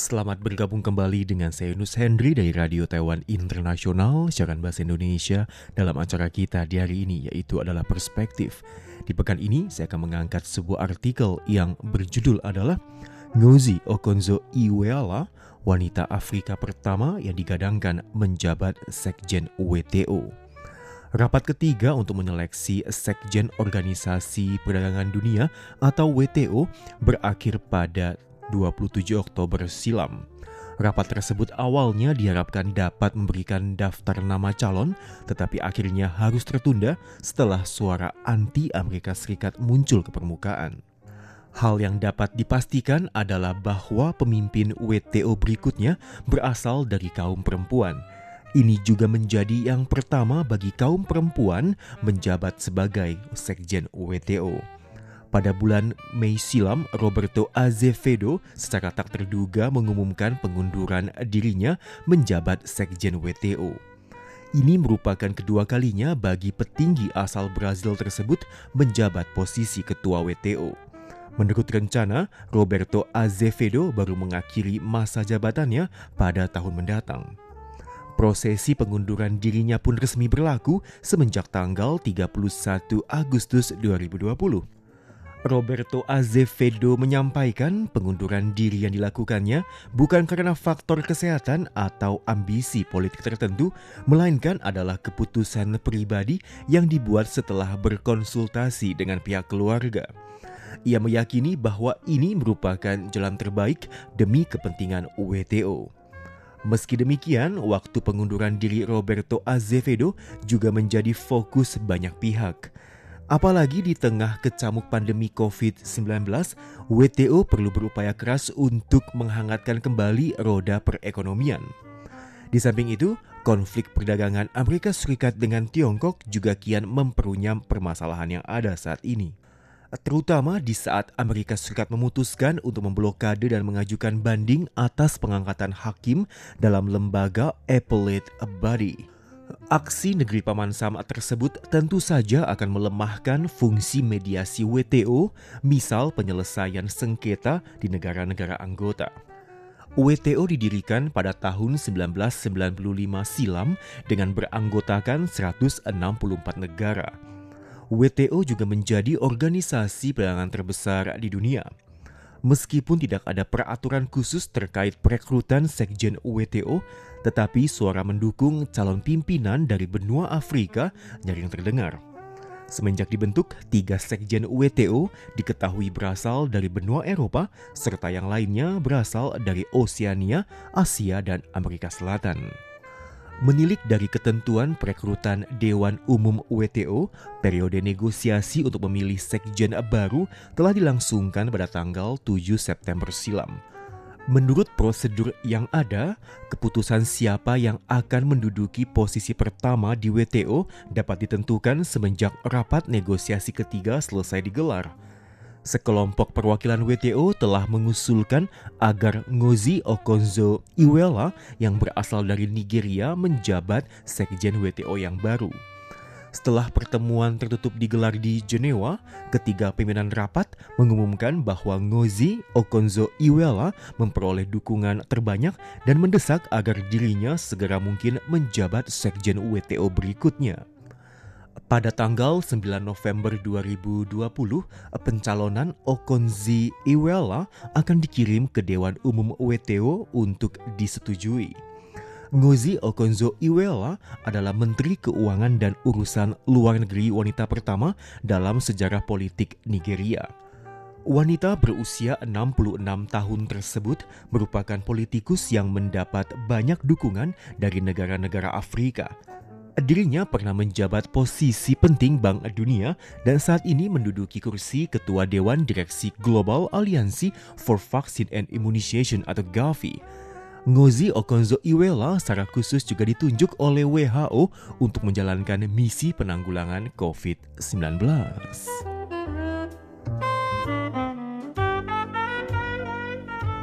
Selamat bergabung kembali dengan saya Nus Hendri dari Radio Taiwan Internasional, siaran bahasa Indonesia dalam acara kita di hari ini yaitu adalah Perspektif. Di pekan ini saya akan mengangkat sebuah artikel yang berjudul adalah Ngozi Okonzo Iweala, wanita Afrika pertama yang digadangkan menjabat Sekjen WTO. Rapat ketiga untuk menyeleksi Sekjen Organisasi Perdagangan Dunia atau WTO berakhir pada 27 Oktober silam. Rapat tersebut awalnya diharapkan dapat memberikan daftar nama calon, tetapi akhirnya harus tertunda setelah suara anti Amerika Serikat muncul ke permukaan. Hal yang dapat dipastikan adalah bahwa pemimpin WTO berikutnya berasal dari kaum perempuan. Ini juga menjadi yang pertama bagi kaum perempuan menjabat sebagai sekjen WTO. Pada bulan Mei silam, Roberto Azevedo secara tak terduga mengumumkan pengunduran dirinya menjabat Sekjen WTO. Ini merupakan kedua kalinya bagi petinggi asal Brazil tersebut menjabat posisi ketua WTO. Menurut rencana, Roberto Azevedo baru mengakhiri masa jabatannya pada tahun mendatang. Prosesi pengunduran dirinya pun resmi berlaku semenjak tanggal 31 Agustus 2020. Roberto Azevedo menyampaikan pengunduran diri yang dilakukannya bukan karena faktor kesehatan atau ambisi politik tertentu, melainkan adalah keputusan pribadi yang dibuat setelah berkonsultasi dengan pihak keluarga. Ia meyakini bahwa ini merupakan jalan terbaik demi kepentingan WTO. Meski demikian, waktu pengunduran diri Roberto Azevedo juga menjadi fokus banyak pihak. Apalagi di tengah kecamuk pandemi COVID-19, WTO perlu berupaya keras untuk menghangatkan kembali roda perekonomian. Di samping itu, konflik perdagangan Amerika Serikat dengan Tiongkok juga kian memperunyam permasalahan yang ada saat ini. Terutama di saat Amerika Serikat memutuskan untuk memblokade dan mengajukan banding atas pengangkatan hakim dalam lembaga Appellate Body. Aksi negeri Paman Sam tersebut tentu saja akan melemahkan fungsi mediasi WTO, misal penyelesaian sengketa di negara-negara anggota. WTO didirikan pada tahun 1995 silam dengan beranggotakan 164 negara. WTO juga menjadi organisasi perdagangan terbesar di dunia. Meskipun tidak ada peraturan khusus terkait perekrutan sekjen WTO, tetapi suara mendukung calon pimpinan dari benua Afrika nyaring terdengar. Semenjak dibentuk, tiga sekjen WTO diketahui berasal dari benua Eropa, serta yang lainnya berasal dari Oseania, Asia, dan Amerika Selatan. Menilik dari ketentuan perekrutan Dewan Umum WTO, periode negosiasi untuk memilih sekjen baru telah dilangsungkan pada tanggal 7 September silam. Menurut prosedur yang ada, keputusan siapa yang akan menduduki posisi pertama di WTO dapat ditentukan semenjak rapat negosiasi ketiga selesai digelar sekelompok perwakilan WTO telah mengusulkan agar Ngozi Okonjo Iweala yang berasal dari Nigeria menjabat sekjen WTO yang baru. Setelah pertemuan tertutup digelar di Jenewa, ketiga pimpinan rapat mengumumkan bahwa Ngozi Okonjo Iweala memperoleh dukungan terbanyak dan mendesak agar dirinya segera mungkin menjabat sekjen WTO berikutnya. Pada tanggal 9 November 2020, pencalonan Okonzi Iweala akan dikirim ke Dewan Umum WTO untuk disetujui. Ngozi Okonjo Iweala adalah Menteri Keuangan dan Urusan Luar Negeri wanita pertama dalam sejarah politik Nigeria. Wanita berusia 66 tahun tersebut merupakan politikus yang mendapat banyak dukungan dari negara-negara Afrika, Dirinya pernah menjabat posisi penting Bank Dunia dan saat ini menduduki kursi Ketua Dewan Direksi Global Alliancy for Vaccine and Immunization atau Gavi. Ngozi Okonjo Iweala secara khusus juga ditunjuk oleh WHO untuk menjalankan misi penanggulangan COVID-19.